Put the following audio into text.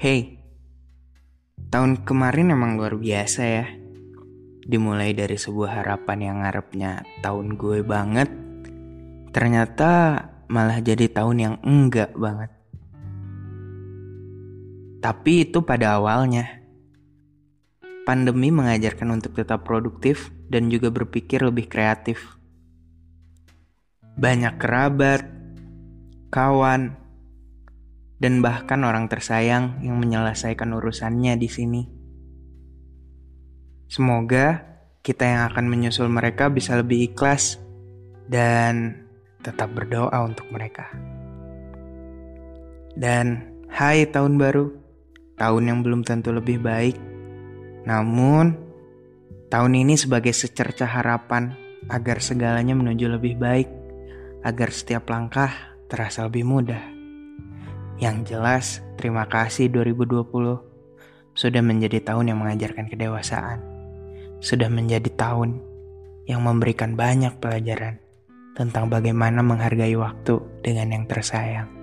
Hey, tahun kemarin emang luar biasa ya. Dimulai dari sebuah harapan yang ngarepnya tahun gue banget, ternyata malah jadi tahun yang enggak banget. Tapi itu pada awalnya. Pandemi mengajarkan untuk tetap produktif dan juga berpikir lebih kreatif. Banyak kerabat, kawan, dan bahkan orang tersayang yang menyelesaikan urusannya di sini. Semoga kita yang akan menyusul mereka bisa lebih ikhlas dan tetap berdoa untuk mereka. Dan hai tahun baru, tahun yang belum tentu lebih baik. Namun, tahun ini sebagai secerca harapan agar segalanya menuju lebih baik, agar setiap langkah terasa lebih mudah. Yang jelas, terima kasih 2020 sudah menjadi tahun yang mengajarkan kedewasaan. Sudah menjadi tahun yang memberikan banyak pelajaran tentang bagaimana menghargai waktu dengan yang tersayang.